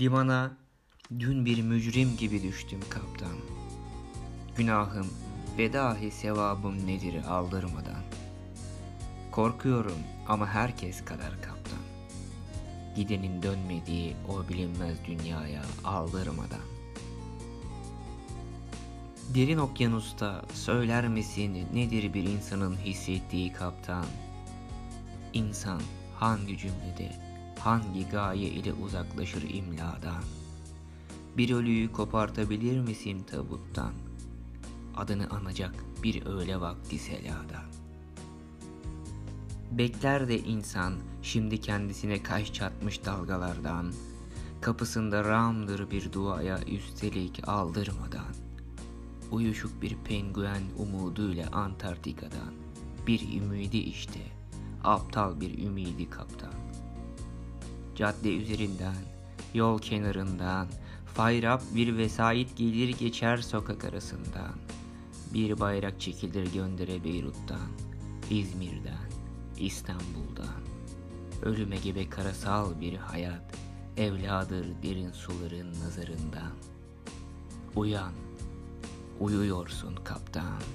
Limana dün bir mücrim gibi düştüm kaptan. Günahım ve dahi sevabım nedir aldırmadan. Korkuyorum ama herkes kadar kaptan. Gidenin dönmediği o bilinmez dünyaya aldırmadan. Derin okyanusta söyler misin nedir bir insanın hissettiği kaptan? İnsan hangi cümlede, hangi gaye ile uzaklaşır imladan? Bir ölüyü kopartabilir misin tabuttan? Adını anacak bir öğle vakti selada. Bekler de insan şimdi kendisine kaş çatmış dalgalardan, kapısında ramdır bir duaya üstelik aldırmadan. Uyuşuk bir penguen umuduyla Antarktika'dan, bir ümidi işte, aptal bir ümidi kaptan. Cadde üzerinden, yol kenarından, fayrap bir vesait gelir geçer sokak arasından. Bir bayrak çekilir göndere Beyrut'tan, İzmir'den, İstanbul'dan. Ölüme gibi karasal bir hayat, evladır derin suların nazarından. Uyan, uyuyorsun kaptan.''